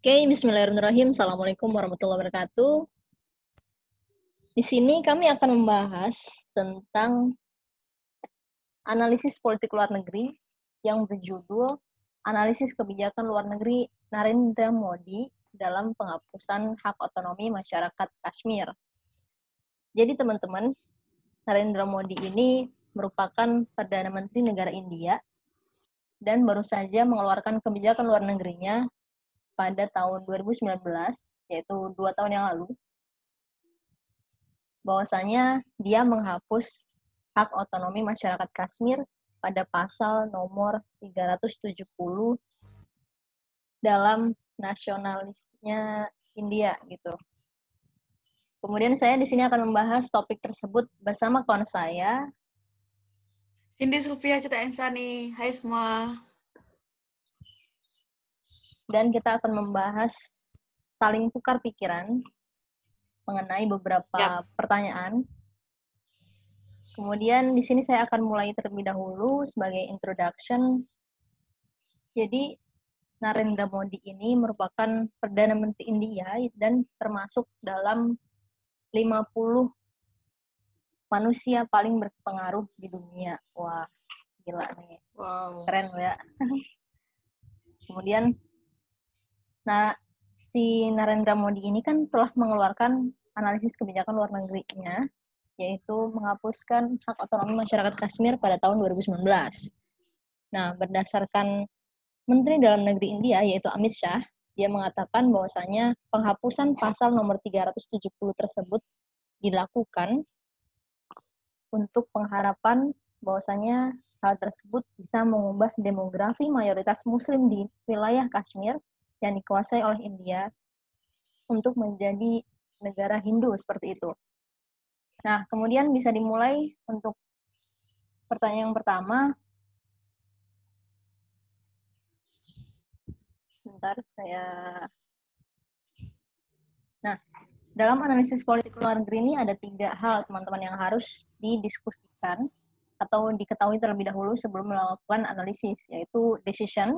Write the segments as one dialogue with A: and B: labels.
A: Oke, bismillahirrahmanirrahim. Assalamualaikum warahmatullahi wabarakatuh. Di sini kami akan membahas tentang analisis politik luar negeri yang berjudul Analisis Kebijakan Luar Negeri Narendra Modi dalam penghapusan hak otonomi masyarakat Kashmir. Jadi teman-teman, Narendra Modi ini merupakan Perdana Menteri negara India dan baru saja mengeluarkan kebijakan luar negerinya pada tahun 2019, yaitu dua tahun yang lalu, bahwasanya dia menghapus hak otonomi masyarakat Kashmir pada pasal nomor 370 dalam nasionalisnya India gitu. Kemudian saya di sini akan membahas topik tersebut bersama kawan saya.
B: Cindy Sylvia Cita Ensani. Hai semua
A: dan kita akan membahas saling tukar pikiran mengenai beberapa yep. pertanyaan. Kemudian di sini saya akan mulai terlebih dahulu sebagai introduction. Jadi Narendra Modi ini merupakan Perdana Menteri India dan termasuk dalam 50 manusia paling berpengaruh di dunia. Wah, gila nih. Wow. Keren ya. Kemudian Nah, si Narendra Modi ini kan telah mengeluarkan analisis kebijakan luar negerinya, yaitu menghapuskan hak otonomi masyarakat Kashmir pada tahun 2019. Nah, berdasarkan Menteri Dalam Negeri India, yaitu Amit Shah, dia mengatakan bahwasanya penghapusan pasal nomor 370 tersebut dilakukan untuk pengharapan bahwasanya hal tersebut bisa mengubah demografi mayoritas muslim di wilayah Kashmir yang dikuasai oleh India untuk menjadi negara Hindu seperti itu. Nah, kemudian bisa dimulai untuk pertanyaan yang pertama. Sebentar, saya... Nah, dalam analisis politik luar negeri ini ada tiga hal, teman-teman, yang harus didiskusikan atau diketahui terlebih dahulu sebelum melakukan analisis, yaitu decision,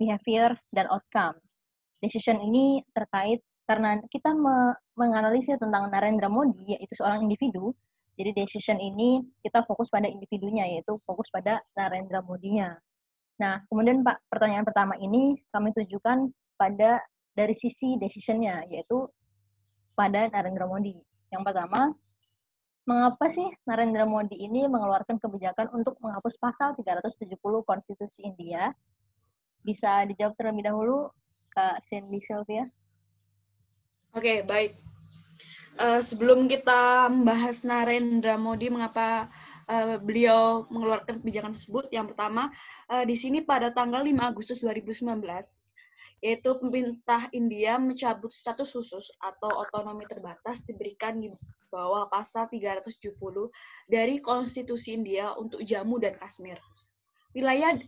A: behavior, dan outcomes. Decision ini terkait karena kita me menganalisis tentang Narendra Modi, yaitu seorang individu, jadi decision ini kita fokus pada individunya, yaitu fokus pada Narendra Modinya. Nah, kemudian Pak, pertanyaan pertama ini kami tujukan pada dari sisi decisionnya, yaitu pada Narendra Modi. Yang pertama, mengapa sih Narendra Modi ini mengeluarkan kebijakan untuk menghapus pasal 370 Konstitusi India bisa dijawab terlebih dahulu, Kak Cindy Sylvia?
B: Oke, okay, baik. Uh, sebelum kita membahas Narendra Modi, mengapa uh, beliau mengeluarkan kebijakan tersebut, yang pertama, uh, di sini pada tanggal 5 Agustus 2019, yaitu pemerintah India mencabut status khusus atau otonomi terbatas diberikan di bawah pasal 370 dari Konstitusi India untuk Jammu dan Kashmir. Wilayah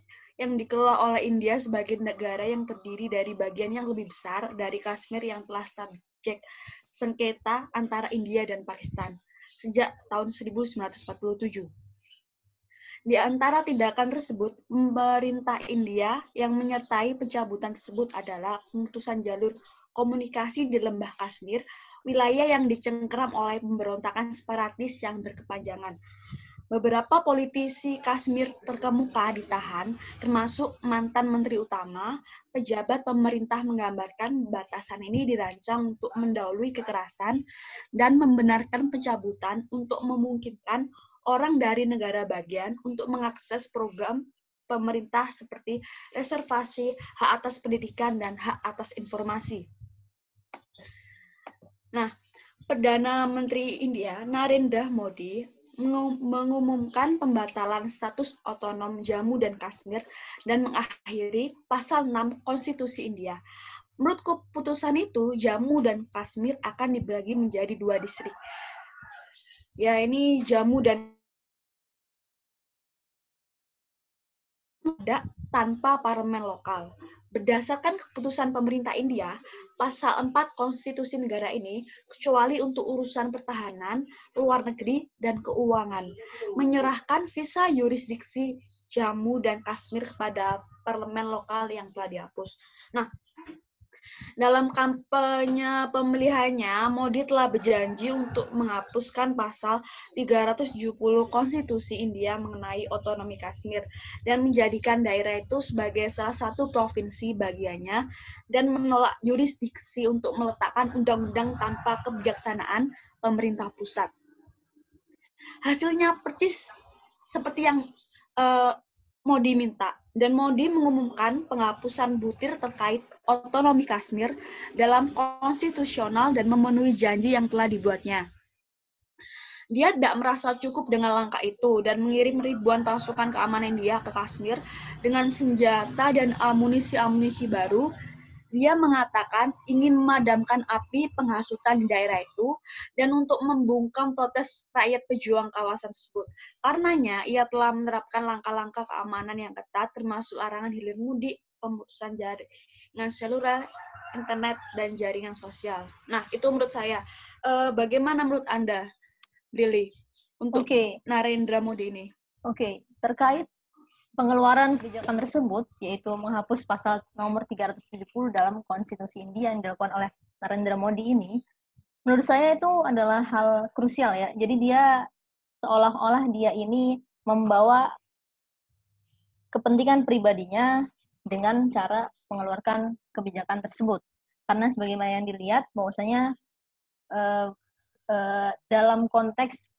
B: yang dikelola oleh India sebagai negara yang terdiri dari bagian yang lebih besar dari Kashmir yang telah subjek sengketa antara India dan Pakistan sejak tahun 1947. Di antara tindakan tersebut, pemerintah India yang menyertai pencabutan tersebut adalah pemutusan jalur komunikasi di lembah Kashmir, wilayah yang dicengkeram oleh pemberontakan separatis yang berkepanjangan. Beberapa politisi Kashmir terkemuka ditahan, termasuk mantan menteri utama. Pejabat pemerintah menggambarkan batasan ini dirancang untuk mendahului kekerasan dan membenarkan pencabutan untuk memungkinkan orang dari negara bagian untuk mengakses program pemerintah seperti reservasi, hak atas pendidikan, dan hak atas informasi. Nah, Perdana Menteri India Narendra Modi mengumumkan pembatalan status otonom Jammu dan Kashmir dan mengakhiri pasal 6 Konstitusi India. Menurut keputusan itu, Jammu dan Kashmir akan dibagi menjadi dua distrik. Ya, ini Jammu dan tanpa parlemen lokal. Berdasarkan keputusan pemerintah India, pasal 4 konstitusi negara ini, kecuali untuk urusan pertahanan, luar negeri, dan keuangan, menyerahkan sisa yurisdiksi Jammu dan Kashmir kepada parlemen lokal yang telah dihapus. Nah, Dalam kampanye pemilihannya, Modi telah berjanji untuk menghapuskan pasal 370 Konstitusi India mengenai otonomi Kashmir dan menjadikan daerah itu sebagai salah satu provinsi bagiannya dan menolak jurisdiksi untuk meletakkan undang-undang tanpa kebijaksanaan pemerintah pusat. Hasilnya percis seperti yang uh, Modi minta dan Modi mengumumkan penghapusan butir terkait otonomi Kashmir dalam konstitusional dan memenuhi janji yang telah dibuatnya. Dia tidak merasa cukup dengan langkah itu dan mengirim ribuan pasukan keamanan India ke Kashmir dengan senjata dan amunisi-amunisi baru dia mengatakan ingin memadamkan api penghasutan di daerah itu dan untuk membungkam protes rakyat pejuang kawasan tersebut. Karenanya, ia telah menerapkan langkah-langkah keamanan yang ketat termasuk larangan hilir mudik, pemutusan jaringan seluler, internet, dan jaringan sosial. Nah, itu menurut saya. Uh, bagaimana menurut Anda, Billy, untuk okay. Narendra Modi ini?
A: Oke, okay. terkait pengeluaran kebijakan tersebut, yaitu menghapus pasal nomor 370 dalam konstitusi India yang dilakukan oleh Narendra Modi ini, menurut saya itu adalah hal krusial ya. Jadi dia seolah-olah dia ini membawa kepentingan pribadinya dengan cara mengeluarkan kebijakan tersebut. Karena sebagaimana yang dilihat, bahwasanya uh, uh, dalam konteks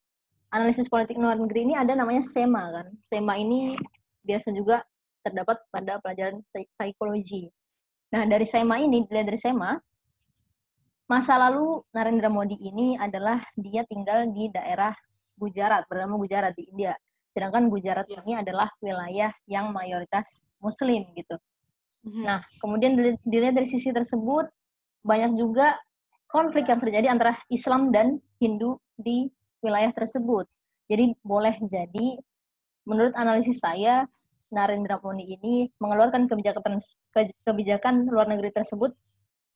A: analisis politik luar negeri ini ada namanya SEMA kan. SEMA ini biasa juga terdapat pada pelajaran psikologi. Nah, dari SEMA ini, dilihat dari SEMA, masa lalu Narendra Modi ini adalah dia tinggal di daerah Gujarat, bernama Gujarat di India. Sedangkan Gujarat ya. ini adalah wilayah yang mayoritas Muslim gitu. Mhm. Nah, kemudian dilihat dari sisi tersebut, banyak juga konflik yang terjadi antara Islam dan Hindu di wilayah tersebut. Jadi boleh jadi menurut analisis saya, Narendra Modi ini mengeluarkan kebijakan kebijakan luar negeri tersebut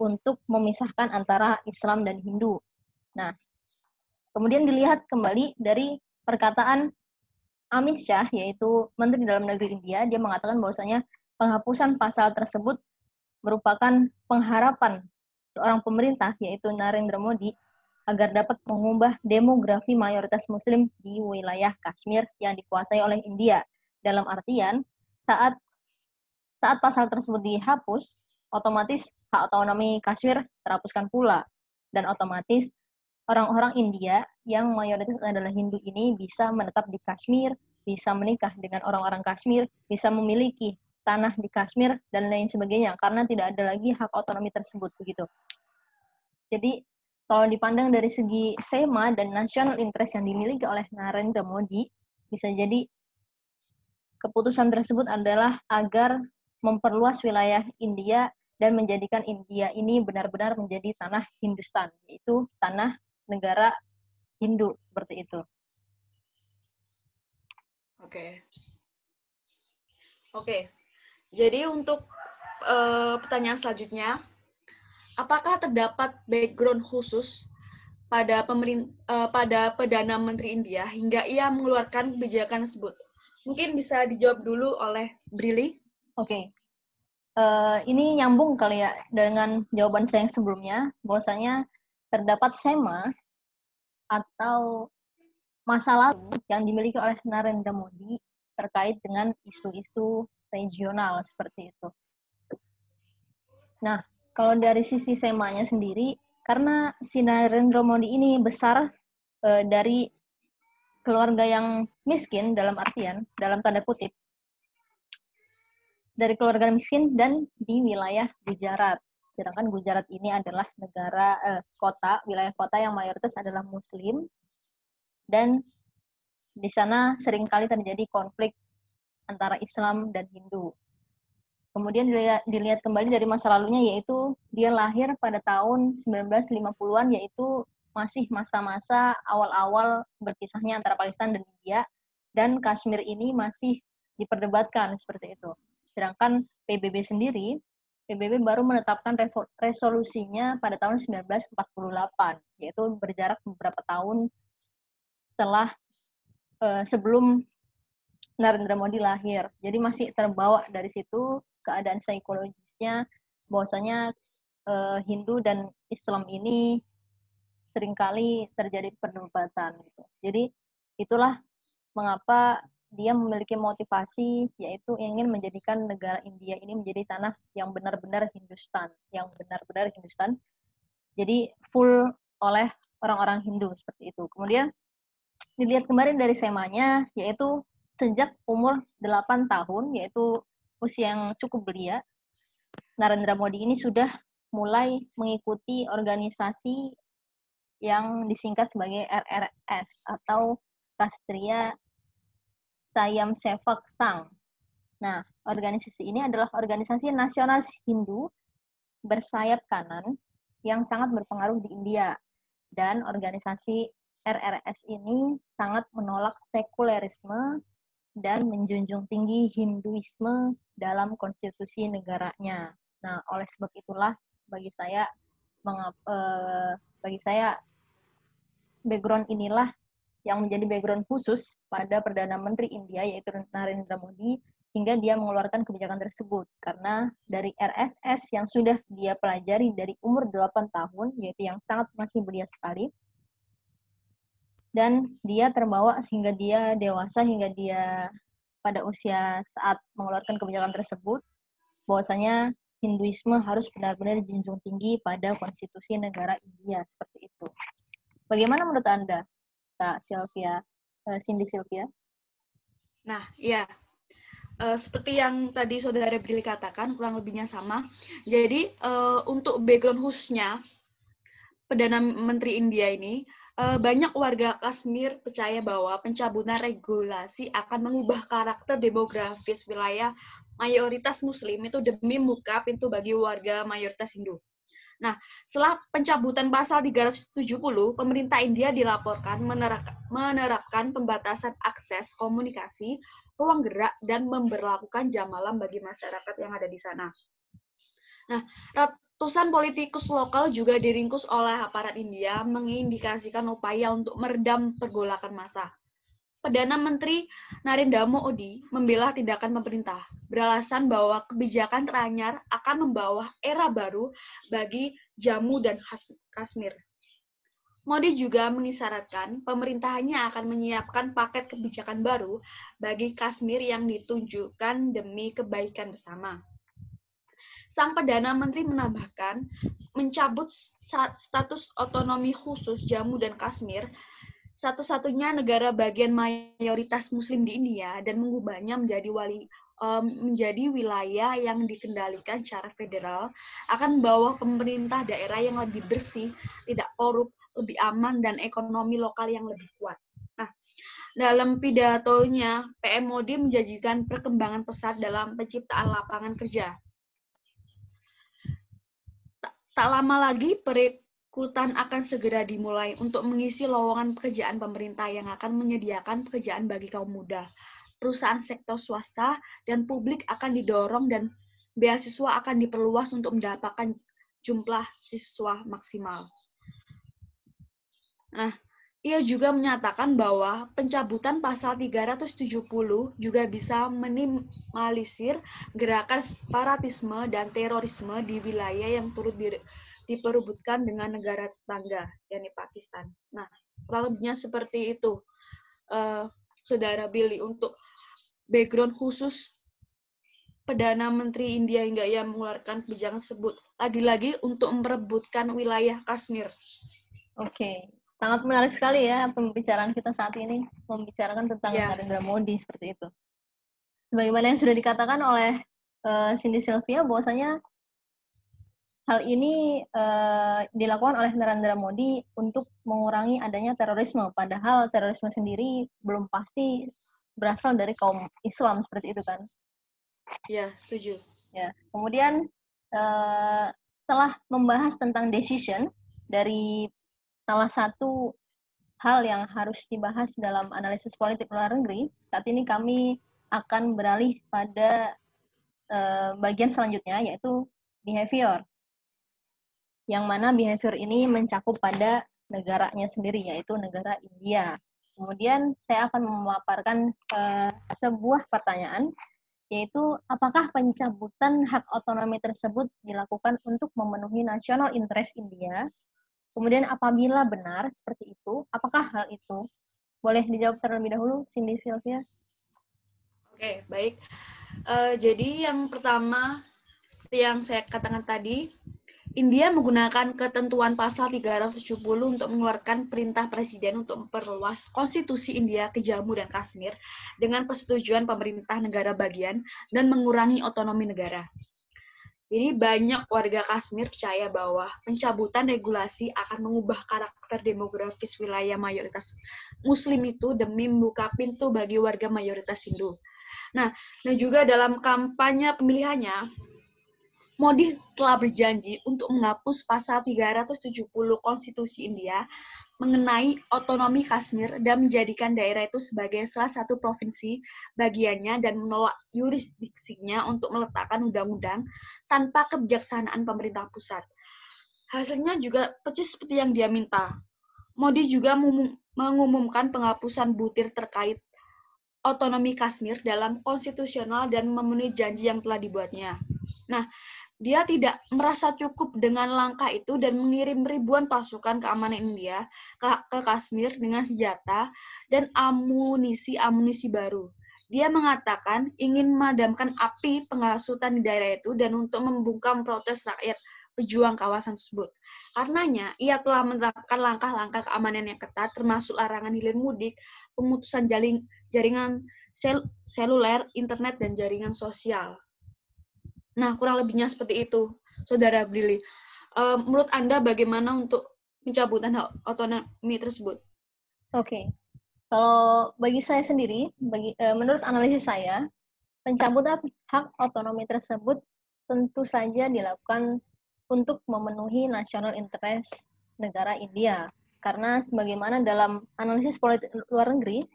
A: untuk memisahkan antara Islam dan Hindu. Nah, kemudian dilihat kembali dari perkataan Amit Shah, yaitu Menteri Dalam Negeri India, dia mengatakan bahwasanya penghapusan pasal tersebut merupakan pengharapan seorang pemerintah, yaitu Narendra Modi, agar dapat mengubah demografi mayoritas muslim di wilayah Kashmir yang dikuasai oleh India. Dalam artian, saat saat pasal tersebut dihapus, otomatis hak otonomi Kashmir terhapuskan pula. Dan otomatis orang-orang India yang mayoritas adalah Hindu ini bisa menetap di Kashmir, bisa menikah dengan orang-orang Kashmir, bisa memiliki tanah di Kashmir dan lain sebagainya karena tidak ada lagi hak otonomi tersebut begitu. Jadi kalau dipandang dari segi SEMA dan national interest yang dimiliki oleh Narendra Modi, bisa jadi keputusan tersebut adalah agar memperluas wilayah India dan menjadikan India ini benar-benar menjadi tanah Hindustan, yaitu tanah negara Hindu seperti itu.
B: Oke. Oke. Jadi untuk uh, pertanyaan selanjutnya, apakah terdapat background khusus pada pemerin, uh, pada perdana menteri India hingga ia mengeluarkan kebijakan tersebut? Mungkin bisa dijawab dulu oleh Brili.
A: Oke. Okay. Uh, eh, ini nyambung kali ya dengan jawaban saya yang sebelumnya, bahwasanya terdapat SEMA atau masa lalu yang dimiliki oleh Narendra Modi terkait dengan isu-isu regional seperti itu. Nah, kalau dari sisi semanya sendiri, karena si Narendra Modi ini besar e, dari keluarga yang miskin dalam artian, dalam tanda kutip, dari keluarga miskin dan di wilayah Gujarat. Sedangkan Gujarat ini adalah negara eh, kota, wilayah kota yang mayoritas adalah Muslim dan di sana sering kali terjadi konflik antara Islam dan Hindu. Kemudian dilihat, dilihat kembali dari masa lalunya yaitu dia lahir pada tahun 1950-an yaitu masih masa-masa awal-awal berpisahnya antara Pakistan dan India dan Kashmir ini masih diperdebatkan seperti itu. Sedangkan PBB sendiri, PBB baru menetapkan resolusinya pada tahun 1948, yaitu berjarak beberapa tahun setelah uh, sebelum Narendra Modi lahir. Jadi masih terbawa dari situ keadaan psikologisnya bahwasanya uh, Hindu dan Islam ini sering kali terjadi perdebatan gitu. Jadi itulah mengapa dia memiliki motivasi yaitu ingin menjadikan negara India ini menjadi tanah yang benar-benar Hindustan, yang benar-benar Hindustan. Jadi full oleh orang-orang Hindu seperti itu. Kemudian dilihat kemarin dari semanya yaitu sejak umur 8 tahun yaitu usia yang cukup belia Narendra Modi ini sudah mulai mengikuti organisasi yang disingkat sebagai RRS atau Rastria Sayam Sevak Sang. Nah, organisasi ini adalah organisasi nasionalis Hindu bersayap kanan yang sangat berpengaruh di India. Dan organisasi RRS ini sangat menolak sekulerisme dan menjunjung tinggi Hinduisme dalam konstitusi negaranya. Nah, oleh sebab itulah bagi saya mengap, eh, bagi saya background inilah yang menjadi background khusus pada Perdana Menteri India yaitu Narendra Modi hingga dia mengeluarkan kebijakan tersebut karena dari RFS yang sudah dia pelajari dari umur 8 tahun yaitu yang sangat masih belia sekali dan dia terbawa sehingga dia dewasa hingga dia pada usia saat mengeluarkan kebijakan tersebut bahwasanya Hinduisme harus benar-benar dijunjung tinggi pada konstitusi negara India seperti itu. Bagaimana menurut Anda, Kak Sylvia, uh, Cindy Sylvia?
B: Nah, ya. Seperti yang tadi saudara Billy katakan, kurang lebihnya sama. Jadi, uh, untuk background khususnya, Perdana Menteri India ini, banyak warga Kashmir percaya bahwa pencabutan regulasi akan mengubah karakter demografis wilayah mayoritas Muslim itu demi buka pintu bagi warga mayoritas Hindu. Nah, setelah pencabutan pasal 370, pemerintah India dilaporkan menerapkan pembatasan akses komunikasi, ruang gerak, dan memperlakukan jam malam bagi masyarakat yang ada di sana. Nah, ratusan politikus lokal juga diringkus oleh aparat India mengindikasikan upaya untuk meredam pergolakan massa. Perdana Menteri Narendra Modi membela tindakan pemerintah, beralasan bahwa kebijakan teranyar akan membawa era baru bagi Jammu dan Kashmir. Modi juga mengisyaratkan pemerintahannya akan menyiapkan paket kebijakan baru bagi Kashmir yang ditunjukkan demi kebaikan bersama. Sang Perdana Menteri menambahkan, mencabut status otonomi khusus Jammu dan Kashmir satu-satunya negara bagian mayoritas Muslim di India dan mengubahnya menjadi wali um, menjadi wilayah yang dikendalikan secara federal akan membawa pemerintah daerah yang lebih bersih, tidak korup, lebih aman dan ekonomi lokal yang lebih kuat. Nah, dalam pidatonya, PM Modi menjanjikan perkembangan pesat dalam penciptaan lapangan kerja. Tak, lama lagi, Kultan akan segera dimulai untuk mengisi lowongan pekerjaan pemerintah yang akan menyediakan pekerjaan bagi kaum muda. Perusahaan sektor swasta dan publik akan didorong dan beasiswa akan diperluas untuk mendapatkan jumlah siswa maksimal. Nah, ia juga menyatakan bahwa pencabutan pasal 370 juga bisa minimalisir gerakan separatisme dan terorisme di wilayah yang turut diperebutkan dengan negara tetangga, yakni Pakistan. Nah, lebihnya seperti itu, uh, Saudara Billy, untuk background khusus Perdana Menteri India hingga ia mengeluarkan kebijakan tersebut. Lagi-lagi untuk merebutkan wilayah Kashmir.
A: Oke, okay. Sangat menarik sekali ya pembicaraan kita saat ini, membicarakan tentang yeah. Narendra Modi seperti itu. Sebagaimana yang sudah dikatakan oleh uh, Cindy Sylvia, bahwasanya Hal ini uh, dilakukan oleh Narendra Modi untuk mengurangi adanya terorisme, padahal terorisme sendiri belum pasti berasal dari kaum Islam seperti itu kan?
B: Ya, setuju.
A: Ya, kemudian uh, setelah membahas tentang decision dari salah satu hal yang harus dibahas dalam analisis politik luar negeri, saat ini kami akan beralih pada uh, bagian selanjutnya yaitu behavior yang mana behavior ini mencakup pada negaranya sendiri, yaitu negara India. Kemudian saya akan memaparkan uh, sebuah pertanyaan yaitu apakah pencabutan hak otonomi tersebut dilakukan untuk memenuhi nasional interest India? Kemudian apabila benar seperti itu, apakah hal itu? Boleh dijawab terlebih dahulu, Cindy Sylvia.
B: Oke, baik. Uh, jadi yang pertama, seperti yang saya katakan tadi, India menggunakan ketentuan pasal 370 untuk mengeluarkan perintah presiden untuk memperluas konstitusi India ke Jammu dan Kashmir dengan persetujuan pemerintah negara bagian dan mengurangi otonomi negara. Jadi banyak warga Kashmir percaya bahwa pencabutan regulasi akan mengubah karakter demografis wilayah mayoritas Muslim itu demi membuka pintu bagi warga mayoritas Hindu. Nah, dan juga dalam kampanye pemilihannya, Modi telah berjanji untuk menghapus pasal 370 Konstitusi India mengenai otonomi Kashmir dan menjadikan daerah itu sebagai salah satu provinsi bagiannya dan menolak yurisdiksinya untuk meletakkan undang-undang tanpa kebijaksanaan pemerintah pusat. Hasilnya juga persis seperti yang dia minta. Modi juga mengumumkan penghapusan butir terkait otonomi Kashmir dalam konstitusional dan memenuhi janji yang telah dibuatnya. Nah, dia tidak merasa cukup dengan langkah itu dan mengirim ribuan pasukan keamanan India ke, ke Kashmir dengan senjata dan amunisi-amunisi baru. Dia mengatakan ingin memadamkan api penghasutan di daerah itu dan untuk membungkam protes rakyat pejuang kawasan tersebut. Karenanya, ia telah menerapkan langkah-langkah keamanan yang ketat, termasuk larangan hilir mudik, pemutusan jaring, jaringan sel, seluler, internet, dan jaringan sosial. Nah, kurang lebihnya seperti itu, Saudara Brili. Uh, menurut Anda bagaimana untuk pencabutan hak otonomi tersebut?
A: Oke. Okay. Kalau bagi saya sendiri, bagi uh, menurut analisis saya, pencabutan hak otonomi tersebut tentu saja dilakukan untuk memenuhi national interest negara India. Karena sebagaimana dalam analisis politik luar negeri,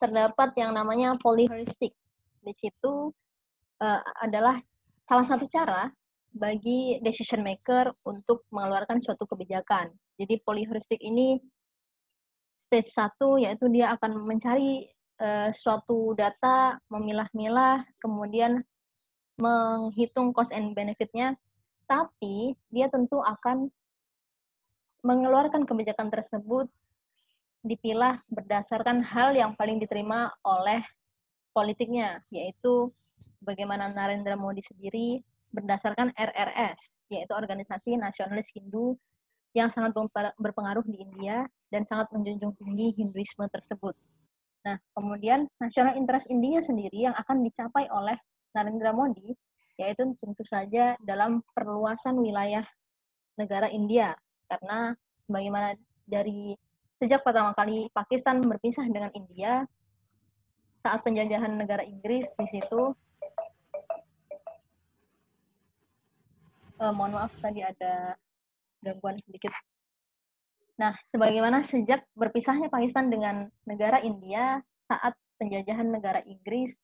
A: terdapat yang namanya polyheuristic. Di situ uh, adalah salah satu cara bagi decision maker untuk mengeluarkan suatu kebijakan. Jadi polyheuristic ini stage satu yaitu dia akan mencari uh, suatu data, memilah-milah, kemudian menghitung cost and benefitnya, tapi dia tentu akan mengeluarkan kebijakan tersebut dipilah berdasarkan hal yang paling diterima oleh politiknya, yaitu bagaimana Narendra Modi sendiri berdasarkan RRS, yaitu Organisasi Nasionalis Hindu yang sangat berpengaruh di India dan sangat menjunjung tinggi Hinduisme tersebut. Nah, kemudian nasional interest India sendiri yang akan dicapai oleh Narendra Modi yaitu tentu saja dalam perluasan wilayah negara India karena bagaimana dari sejak pertama kali Pakistan berpisah dengan India saat penjajahan negara Inggris di situ uh, mohon maaf tadi ada gangguan sedikit. Nah, sebagaimana sejak berpisahnya Pakistan dengan negara India saat penjajahan negara Inggris,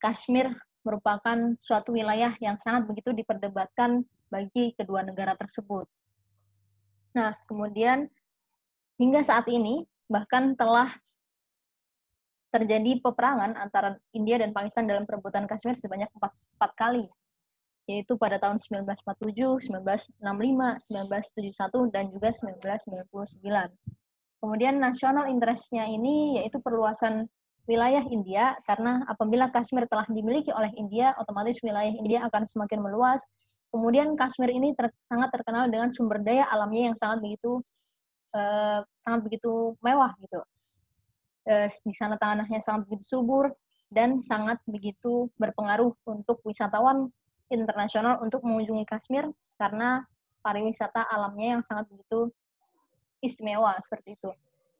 A: Kashmir merupakan suatu wilayah yang sangat begitu diperdebatkan bagi kedua negara tersebut. Nah, kemudian hingga saat ini bahkan telah terjadi peperangan antara India dan Pakistan dalam perebutan Kashmir sebanyak empat, empat kali yaitu pada tahun 1947, 1965, 1971, dan juga 1999. Kemudian nasional interestnya ini yaitu perluasan wilayah India, karena apabila Kashmir telah dimiliki oleh India, otomatis wilayah India akan semakin meluas. Kemudian Kashmir ini ter sangat terkenal dengan sumber daya alamnya yang sangat begitu eh, sangat begitu mewah gitu. Eh, di sana tanahnya sangat begitu subur dan sangat begitu berpengaruh untuk wisatawan internasional untuk mengunjungi Kashmir karena pariwisata alamnya yang sangat begitu istimewa seperti itu.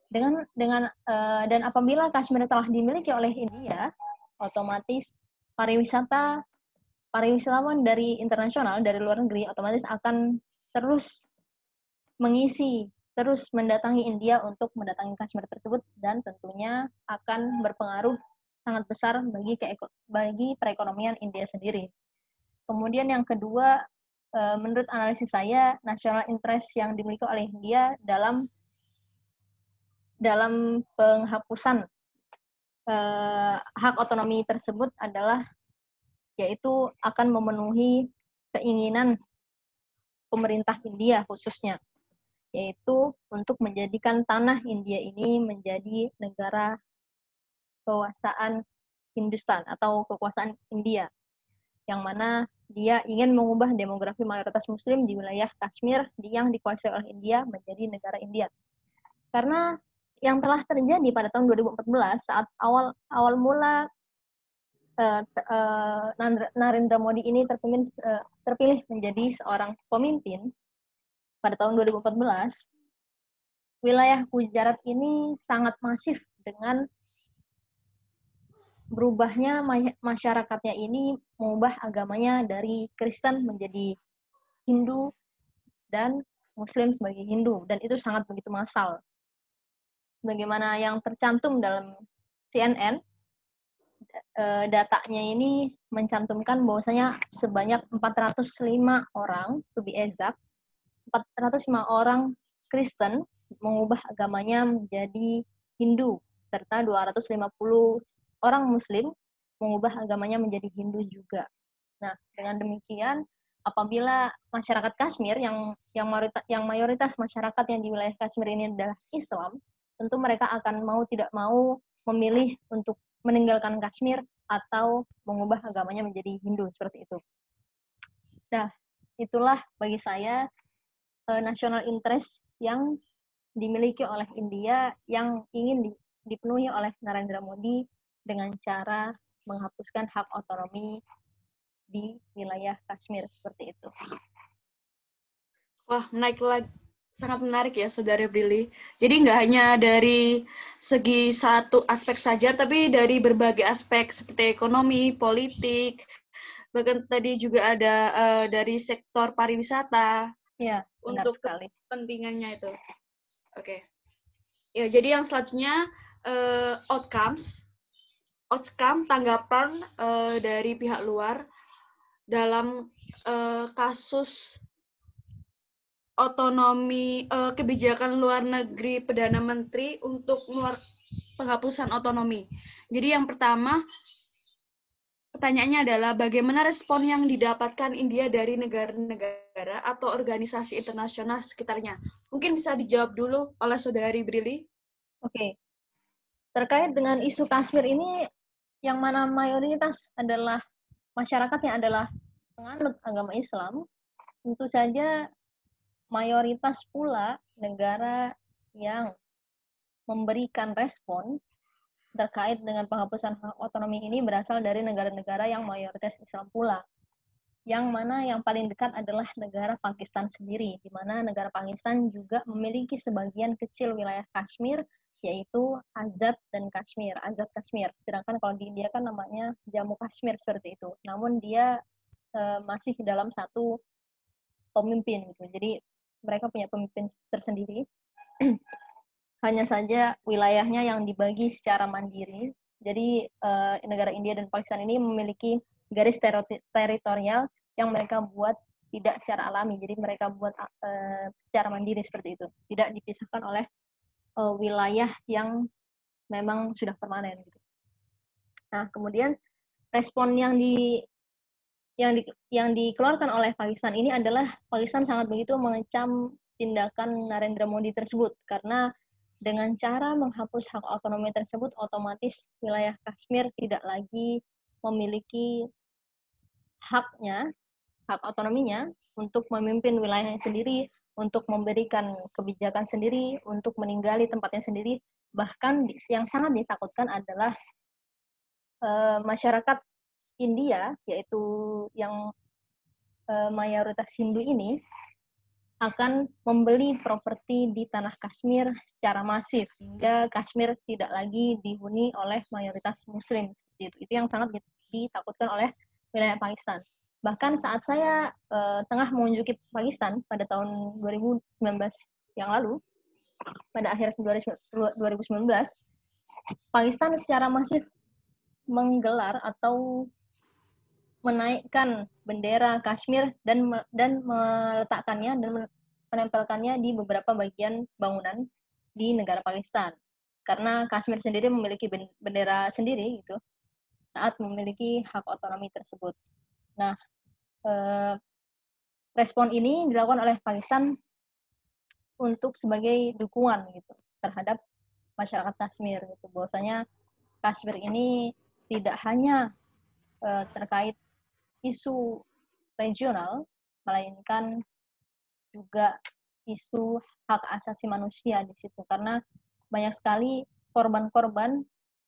A: Dengan dengan uh, dan apabila Kashmir telah dimiliki oleh India, otomatis pariwisata pariwisatawan dari internasional dari luar negeri otomatis akan terus mengisi terus mendatangi India untuk mendatangi Kashmir tersebut dan tentunya akan berpengaruh sangat besar bagi bagi perekonomian India sendiri. Kemudian yang kedua, eh, menurut analisis saya, national interest yang dimiliki oleh India dalam dalam penghapusan uh, hak otonomi tersebut adalah yaitu akan memenuhi keinginan pemerintah India khususnya yaitu untuk menjadikan tanah India ini menjadi negara kekuasaan Hindustan atau kekuasaan India yang mana dia ingin mengubah demografi mayoritas muslim di wilayah Kashmir yang dikuasai oleh India menjadi negara India. Karena yang telah terjadi pada tahun 2014 saat awal awal mula uh, uh, Narendra Modi ini terpilih uh, terpilih menjadi seorang pemimpin pada tahun 2014 wilayah Gujarat ini sangat masif dengan berubahnya masyarakatnya ini mengubah agamanya dari Kristen menjadi Hindu dan Muslim sebagai Hindu dan itu sangat begitu massal. Bagaimana yang tercantum dalam CNN eh, datanya ini mencantumkan bahwasanya sebanyak 405 orang, to be exact, 405 orang Kristen mengubah agamanya menjadi Hindu serta 250 orang Muslim mengubah agamanya menjadi Hindu juga. Nah, dengan demikian apabila masyarakat Kashmir yang yang mayoritas, yang mayoritas masyarakat yang di wilayah Kashmir ini adalah Islam, tentu mereka akan mau tidak mau memilih untuk meninggalkan Kashmir atau mengubah agamanya menjadi Hindu seperti itu. Nah, itulah bagi saya uh, national interest yang dimiliki oleh India yang ingin dipenuhi oleh Narendra Modi dengan cara menghapuskan hak otonomi di wilayah Kashmir seperti itu.
B: Wah, naik lagi sangat menarik ya, Saudara Brili. Jadi nggak hanya dari segi satu aspek saja, tapi dari berbagai aspek seperti ekonomi, politik, bahkan tadi juga ada uh, dari sektor pariwisata.
A: Ya,
B: untuk sekali. kepentingannya itu. Oke. Okay. Ya, jadi yang selanjutnya uh, outcomes outcome tanggapan uh, dari pihak luar dalam uh, kasus otonomi uh, kebijakan luar negeri perdana menteri untuk luar penghapusan otonomi. Jadi yang pertama pertanyaannya adalah bagaimana respon yang didapatkan India dari negara-negara atau organisasi internasional sekitarnya. Mungkin bisa dijawab dulu oleh saudari Brili.
A: Oke. Terkait dengan isu Kashmir ini yang mana mayoritas adalah masyarakat yang adalah penganut agama Islam, tentu saja mayoritas pula negara yang memberikan respon terkait dengan penghapusan hak otonomi ini berasal dari negara-negara yang mayoritas Islam pula. Yang mana yang paling dekat adalah negara Pakistan sendiri, di mana negara Pakistan juga memiliki sebagian kecil wilayah Kashmir yaitu Azad dan Kashmir, Azad Kashmir. Sedangkan kalau di India kan namanya Jammu Kashmir seperti itu. Namun dia uh, masih dalam satu pemimpin gitu. Jadi mereka punya pemimpin tersendiri. Hanya saja wilayahnya yang dibagi secara mandiri. Jadi uh, negara India dan Pakistan ini memiliki garis teritorial yang mereka buat tidak secara alami. Jadi mereka buat uh, secara mandiri seperti itu. Tidak dipisahkan oleh uh, wilayah yang memang sudah permanen gitu. Nah, kemudian respon yang di yang di, yang dikeluarkan oleh Pakistan ini adalah Pakistan sangat begitu mengecam tindakan Narendra Modi tersebut karena dengan cara menghapus hak otonomi tersebut otomatis wilayah Kashmir tidak lagi memiliki haknya hak otonominya untuk memimpin wilayahnya sendiri untuk memberikan kebijakan sendiri, untuk meninggali tempatnya sendiri. Bahkan yang sangat ditakutkan adalah uh, masyarakat India, yaitu yang uh, mayoritas Hindu ini, akan membeli properti di tanah Kashmir secara masif hingga Kashmir tidak lagi dihuni oleh mayoritas Muslim. Itu yang sangat ditakutkan oleh wilayah Pakistan. Bahkan saat saya uh, tengah mengunjungi Pakistan pada tahun 2019 yang lalu, pada akhir 2019, Pakistan secara masif menggelar atau menaikkan bendera Kashmir dan dan meletakkannya dan menempelkannya di beberapa bagian bangunan di negara Pakistan. karena Kashmir sendiri memiliki bendera sendiri gitu saat memiliki hak otonomi tersebut. Nah, eh, respon ini dilakukan oleh Pakistan untuk sebagai dukungan gitu terhadap masyarakat Kashmir gitu. Bahwasanya Kashmir ini tidak hanya eh, terkait isu regional, melainkan juga isu hak asasi manusia di situ karena banyak sekali korban-korban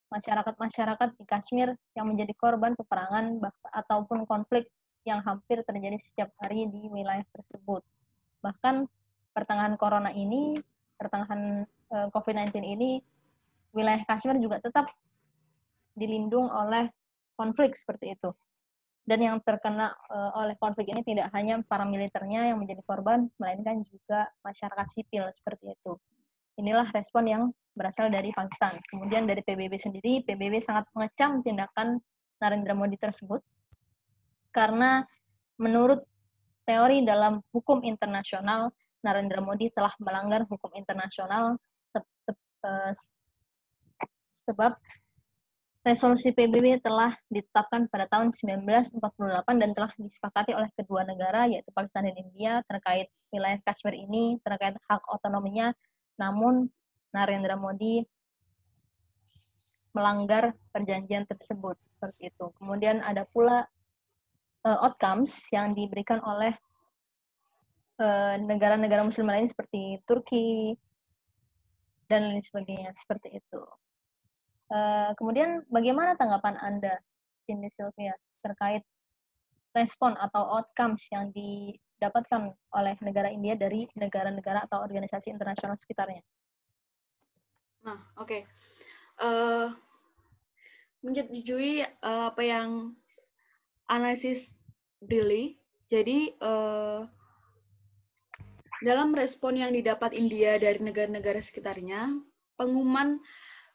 A: masyarakat-masyarakat di Kashmir yang menjadi korban peperangan ataupun konflik yang hampir terjadi setiap hari di wilayah tersebut. Bahkan pertengahan corona ini, pertengahan eh, COVID-19 ini, wilayah Kashmir juga tetap dilindung oleh konflik seperti itu dan yang terkena uh, oleh konflik ini tidak hanya para militernya yang menjadi korban, melainkan juga masyarakat sipil seperti itu. Inilah respon yang berasal dari Pakistan. Kemudian dari PBB sendiri, PBB sangat mengecam tindakan Narendra Modi tersebut karena menurut teori dalam hukum internasional, Narendra Modi telah melanggar hukum internasional eh, sebab Resolusi PBB telah ditetapkan pada tahun 1948 dan telah disepakati oleh kedua negara, yaitu Pakistan dan India, terkait wilayah Kashmir ini, terkait hak otonominya. Namun, Narendra Modi melanggar perjanjian tersebut, seperti itu. Kemudian ada pula uh, outcomes yang diberikan oleh eh, negara-negara uh, muslim lain seperti Turki, dan lain sebagainya, seperti itu. Uh, kemudian bagaimana tanggapan Anda, Cindy Sylvia, terkait respon atau outcomes yang didapatkan oleh negara India dari negara-negara atau organisasi internasional sekitarnya?
B: Nah, oke. Okay. Uh, eh, menyetujui uh, apa yang analisis Billy. Jadi, uh, dalam respon yang didapat India dari negara-negara sekitarnya, pengumuman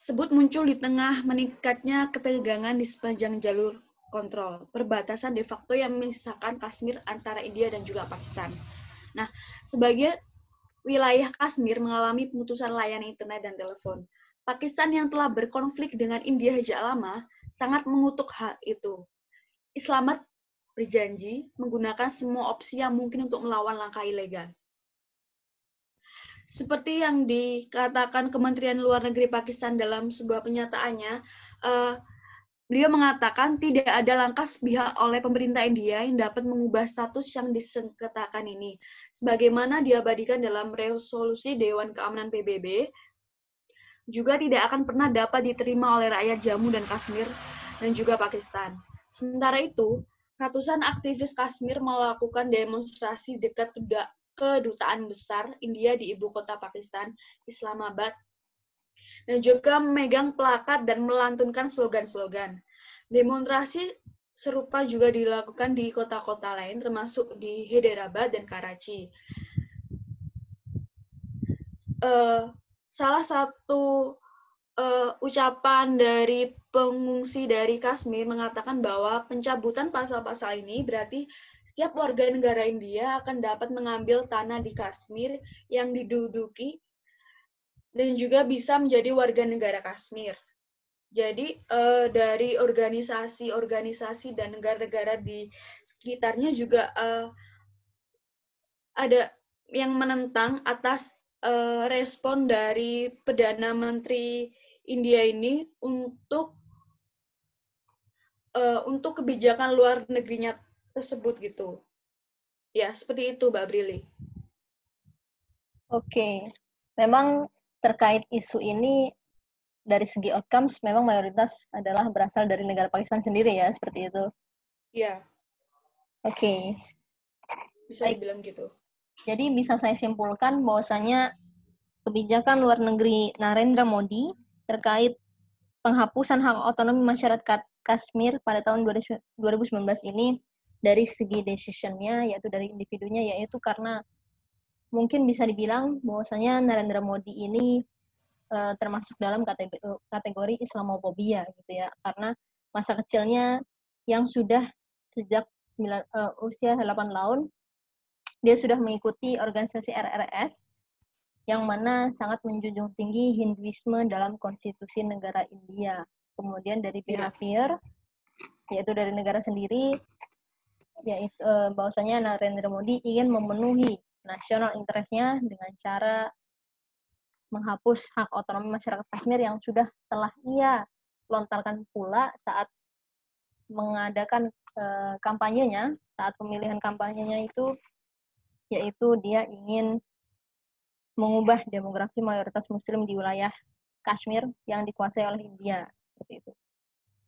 B: sebut muncul di tengah meningkatnya ketegangan di sepanjang jalur kontrol perbatasan de facto yang memisahkan Kashmir antara India dan juga Pakistan. Nah, sebagai wilayah Kashmir mengalami pemutusan layanan internet dan telepon. Pakistan yang telah berkonflik dengan India sejak lama sangat mengutuk hal itu. Islamat berjanji menggunakan semua opsi yang mungkin untuk melawan langkah ilegal. Seperti yang dikatakan Kementerian Luar Negeri Pakistan dalam sebuah penyataannya, uh, beliau mengatakan tidak ada langkah sepihak oleh pemerintah India yang dapat mengubah status yang disengketakan ini. Sebagaimana diabadikan dalam resolusi Dewan Keamanan PBB, juga tidak akan pernah dapat diterima oleh rakyat Jammu dan Kashmir dan juga Pakistan. Sementara itu, ratusan aktivis Kashmir melakukan demonstrasi dekat kedutaan besar India di ibu kota Pakistan, Islamabad, dan juga memegang plakat dan melantunkan slogan-slogan. Demonstrasi serupa juga dilakukan di kota-kota lain, termasuk di Hyderabad dan Karachi. Uh, salah satu uh, ucapan dari pengungsi dari Kashmir mengatakan bahwa pencabutan pasal-pasal ini berarti setiap warga negara India akan dapat mengambil tanah di Kashmir yang diduduki dan juga bisa menjadi warga negara Kashmir. Jadi uh, dari organisasi-organisasi dan negara-negara di sekitarnya juga uh, ada yang menentang atas uh, respon dari perdana menteri India ini untuk uh, untuk kebijakan luar negerinya tersebut gitu. Ya, seperti itu Mbak Brili.
A: Oke. Memang terkait isu ini dari segi outcomes memang mayoritas adalah berasal dari negara Pakistan sendiri ya, seperti itu.
B: Iya.
A: Oke.
B: Bisa dibilang gitu.
A: Jadi bisa saya simpulkan bahwasanya kebijakan luar negeri Narendra Modi terkait penghapusan hak otonomi masyarakat Kashmir pada tahun 2019 ini dari segi decisionnya yaitu dari individunya yaitu karena mungkin bisa dibilang bahwasanya Narendra Modi ini uh, termasuk dalam kategori, kategori Islamofobia gitu ya karena masa kecilnya yang sudah sejak uh, usia 8 tahun dia sudah mengikuti organisasi RRS yang mana sangat menjunjung tinggi Hinduisme dalam konstitusi negara India. Kemudian dari behavior, yaitu dari negara sendiri, yaitu eh, bahwasanya Narendra Modi ingin memenuhi nasional interestnya dengan cara menghapus hak otonomi masyarakat Kashmir yang sudah telah ia lontarkan pula saat mengadakan uh, kampanyenya, saat pemilihan kampanyenya itu, yaitu dia ingin mengubah demografi mayoritas muslim di wilayah Kashmir yang dikuasai oleh India seperti itu.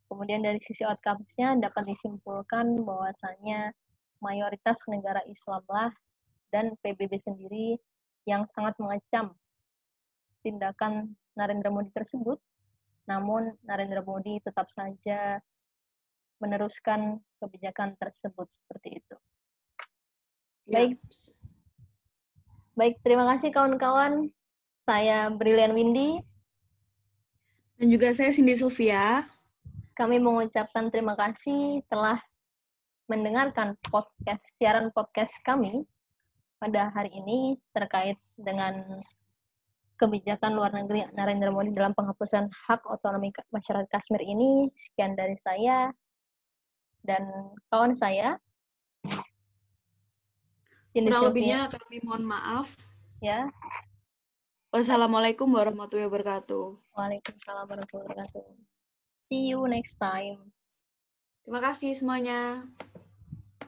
A: Kemudian dari sisi outcomes-nya dapat disimpulkan bahwasanya mayoritas negara Islamlah dan PBB sendiri yang sangat mengecam tindakan Narendra Modi tersebut. Namun Narendra Modi tetap saja meneruskan kebijakan tersebut seperti itu. Ya. Baik, Baik, terima kasih kawan-kawan. Saya Brilian Windy.
B: Dan juga saya Cindy Sylvia.
A: Kami mengucapkan terima kasih telah mendengarkan podcast siaran podcast kami pada hari ini terkait dengan kebijakan luar negeri Narendra Modi dalam penghapusan hak otonomi masyarakat Kashmir ini. Sekian dari saya dan kawan saya.
B: Kurang lebihnya kami mohon maaf.
A: Ya.
B: Wassalamualaikum warahmatullahi wabarakatuh.
A: Waalaikumsalam warahmatullahi wabarakatuh. See you next time.
B: Terima kasih semuanya.